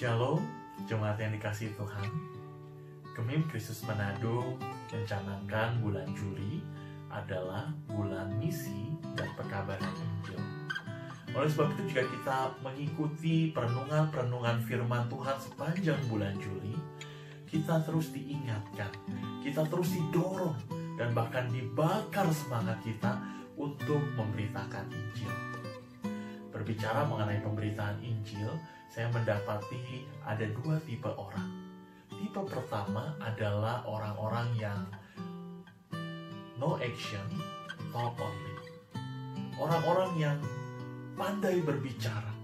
Shalom, jemaat yang dikasih Tuhan. Kemim Kristus Manado mencanangkan bulan Juli adalah bulan misi dan pekabaran Injil. Oleh sebab itu jika kita mengikuti perenungan-perenungan firman Tuhan sepanjang bulan Juli, kita terus diingatkan, kita terus didorong, dan bahkan dibakar semangat kita untuk memberitakan Injil. Berbicara mengenai pemberitaan Injil, saya mendapati ada dua tipe orang. Tipe pertama adalah orang-orang yang no action, talk only. Orang-orang yang pandai berbicara.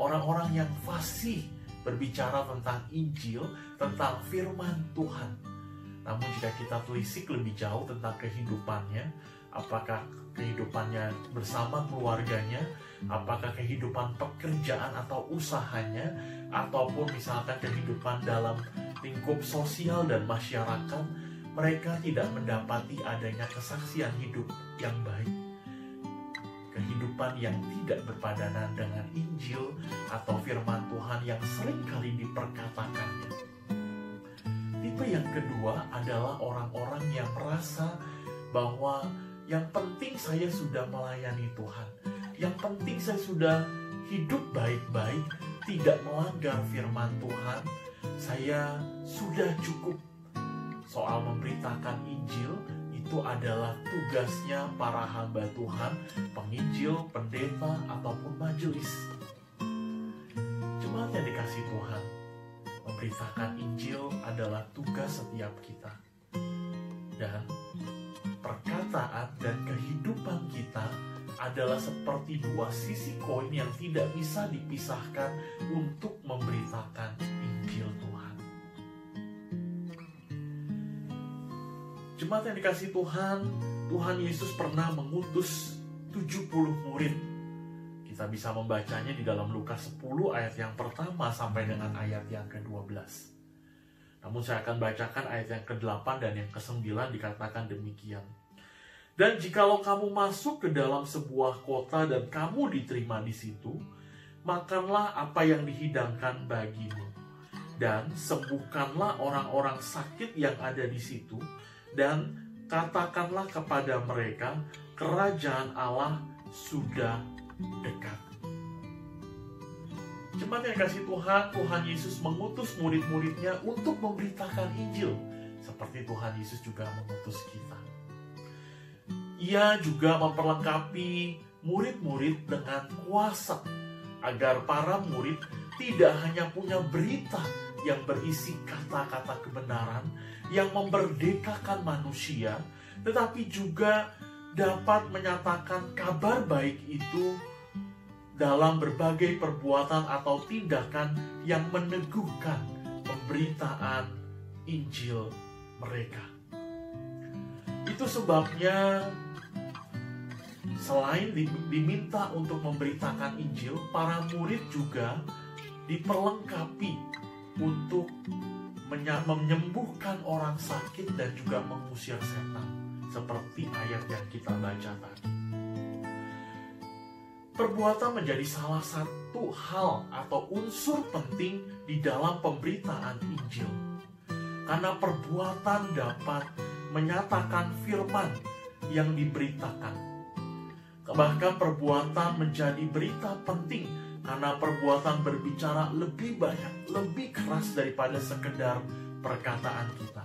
Orang-orang yang fasih berbicara tentang Injil, tentang firman Tuhan. Namun jika kita telisik lebih jauh tentang kehidupannya, apakah kehidupannya bersama keluarganya, apakah kehidupan pekerjaan atau usahanya, ataupun misalkan kehidupan dalam lingkup sosial dan masyarakat, mereka tidak mendapati adanya kesaksian hidup yang baik. Kehidupan yang tidak berpadanan dengan Injil atau firman Tuhan yang sering kali diperkatakannya. Tipe yang kedua adalah orang-orang yang merasa bahwa yang penting saya sudah melayani Tuhan. Yang penting saya sudah hidup baik-baik, tidak melanggar firman Tuhan. Saya sudah cukup. Soal memberitakan Injil itu adalah tugasnya para hamba Tuhan, penginjil, pendeta, ataupun majelis. Jemaat yang dikasih Tuhan, memberitakan Injil adalah tugas setiap kita. Dan perkataan dan kehidupan kita adalah seperti dua sisi koin yang tidak bisa dipisahkan untuk memberitakan Injil Tuhan. Jemaat yang dikasih Tuhan, Tuhan Yesus pernah mengutus 70 murid. Kita bisa membacanya di dalam Lukas 10 ayat yang pertama sampai dengan ayat yang ke-12. Namun saya akan bacakan ayat yang ke-8 dan yang ke-9 dikatakan demikian. Dan jikalau kamu masuk ke dalam sebuah kota dan kamu diterima di situ, makanlah apa yang dihidangkan bagimu. Dan sembuhkanlah orang-orang sakit yang ada di situ, dan katakanlah kepada mereka, kerajaan Allah sudah dekat. Jemaat yang kasih Tuhan, Tuhan Yesus mengutus murid-muridnya untuk memberitakan Injil. Seperti Tuhan Yesus juga mengutus kita. Ia juga memperlengkapi murid-murid dengan kuasa agar para murid tidak hanya punya berita yang berisi kata-kata kebenaran yang memerdekakan manusia, tetapi juga dapat menyatakan kabar baik itu dalam berbagai perbuatan atau tindakan yang meneguhkan pemberitaan Injil mereka. Itu sebabnya selain diminta untuk memberitakan Injil, para murid juga diperlengkapi untuk menyembuhkan orang sakit dan juga mengusir setan, seperti ayat yang kita baca tadi. Perbuatan menjadi salah satu hal atau unsur penting di dalam pemberitaan Injil. Karena perbuatan dapat menyatakan firman yang diberitakan. Bahkan perbuatan menjadi berita penting karena perbuatan berbicara lebih banyak, lebih keras daripada sekedar perkataan kita.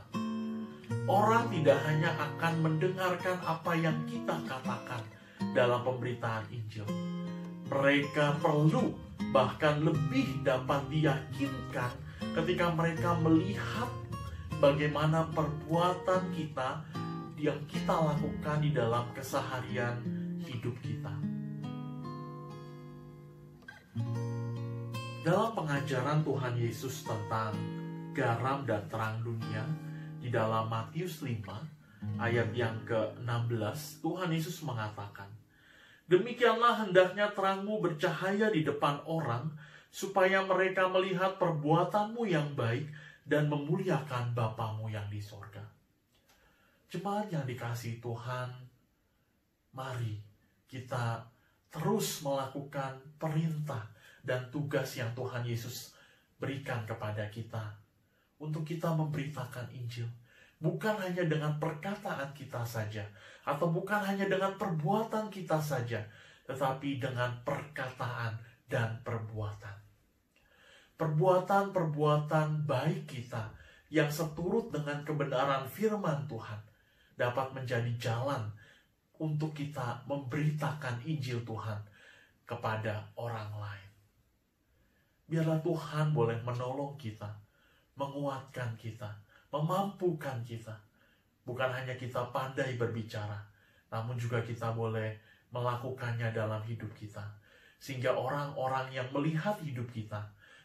Orang tidak hanya akan mendengarkan apa yang kita katakan dalam pemberitaan Injil. Mereka perlu bahkan lebih dapat diyakinkan ketika mereka melihat bagaimana perbuatan kita yang kita lakukan di dalam keseharian hidup kita. Dalam pengajaran Tuhan Yesus tentang garam dan terang dunia di dalam Matius 5 ayat yang ke-16 Tuhan Yesus mengatakan Demikianlah hendaknya terangmu bercahaya di depan orang supaya mereka melihat perbuatanmu yang baik dan memuliakan Bapamu yang di sorga. Jemaat yang dikasih Tuhan, mari kita terus melakukan perintah dan tugas yang Tuhan Yesus berikan kepada kita untuk kita memberitakan Injil. Bukan hanya dengan perkataan kita saja, atau bukan hanya dengan perbuatan kita saja, tetapi dengan perkataan dan perbuatan. Perbuatan-perbuatan baik kita yang seturut dengan kebenaran firman Tuhan dapat menjadi jalan untuk kita memberitakan Injil Tuhan kepada orang lain. Biarlah Tuhan boleh menolong kita menguatkan kita, memampukan kita. Bukan hanya kita pandai berbicara, namun juga kita boleh melakukannya dalam hidup kita. Sehingga orang-orang yang melihat hidup kita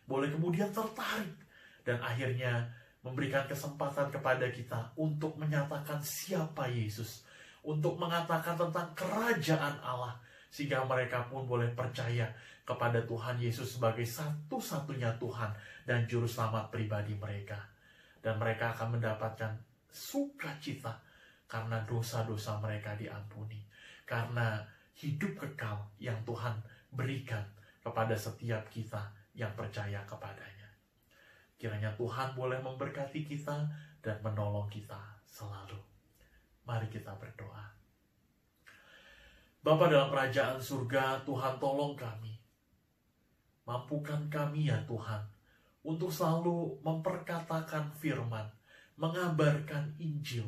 boleh kemudian tertarik dan akhirnya memberikan kesempatan kepada kita untuk menyatakan siapa Yesus, untuk mengatakan tentang kerajaan Allah, sehingga mereka pun boleh percaya kepada Tuhan Yesus sebagai satu-satunya Tuhan dan Juru Selamat pribadi mereka. Dan mereka akan mendapatkan sukacita karena dosa-dosa mereka diampuni. Karena hidup kekal yang Tuhan berikan kepada setiap kita yang percaya kepadanya. Kiranya Tuhan boleh memberkati kita dan menolong kita selalu. Mari kita berdoa. Bapa dalam kerajaan surga, Tuhan tolong kami. Mampukan kami ya Tuhan, untuk selalu memperkatakan firman, mengabarkan Injil,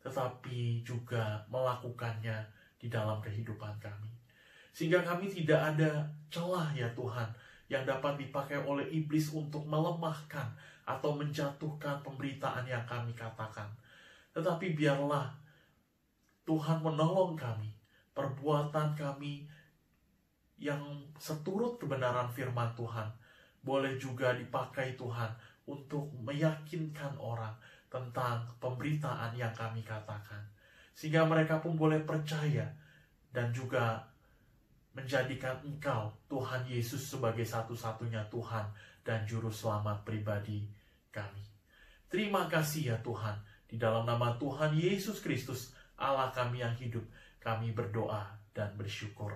tetapi juga melakukannya di dalam kehidupan kami. Sehingga kami tidak ada celah ya Tuhan, yang dapat dipakai oleh iblis untuk melemahkan atau menjatuhkan pemberitaan yang kami katakan. Tetapi biarlah Tuhan menolong kami perbuatan kami yang seturut kebenaran firman Tuhan boleh juga dipakai Tuhan untuk meyakinkan orang tentang pemberitaan yang kami katakan. Sehingga mereka pun boleh percaya dan juga menjadikan engkau Tuhan Yesus sebagai satu-satunya Tuhan dan Juru Selamat pribadi kami. Terima kasih ya Tuhan, di dalam nama Tuhan Yesus Kristus, Allah kami yang hidup, kami berdoa dan bersyukur.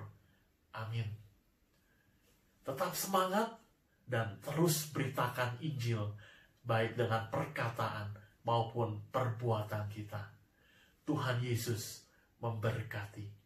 Amin. Tetap semangat dan terus beritakan Injil, baik dengan perkataan maupun perbuatan kita. Tuhan Yesus memberkati.